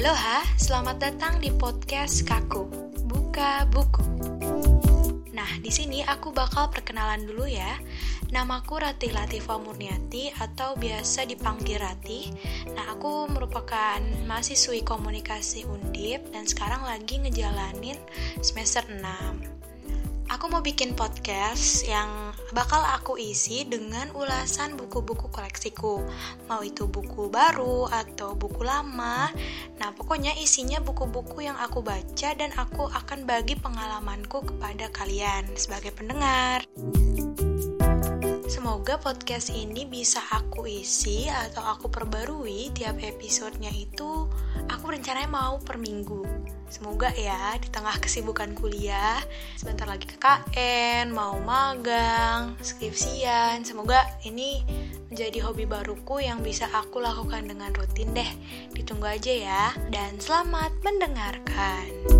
Aloha, selamat datang di podcast Kaku. Buka buku. Nah, di sini aku bakal perkenalan dulu ya. Namaku Ratih Latifa Murniati atau biasa dipanggil Ratih. Nah, aku merupakan mahasiswi komunikasi Undip dan sekarang lagi ngejalanin semester 6. Aku mau bikin podcast yang bakal aku isi dengan ulasan buku-buku koleksiku. Mau itu buku baru atau buku lama. Nah, pokoknya isinya buku-buku yang aku baca dan aku akan bagi pengalamanku kepada kalian sebagai pendengar. Semoga podcast ini bisa aku isi atau aku perbarui tiap episodenya itu aku rencananya mau per minggu. Semoga ya di tengah kesibukan kuliah, sebentar lagi KKN, mau magang, skripsian, semoga ini menjadi hobi baruku yang bisa aku lakukan dengan rutin deh. Ditunggu aja ya, dan selamat mendengarkan.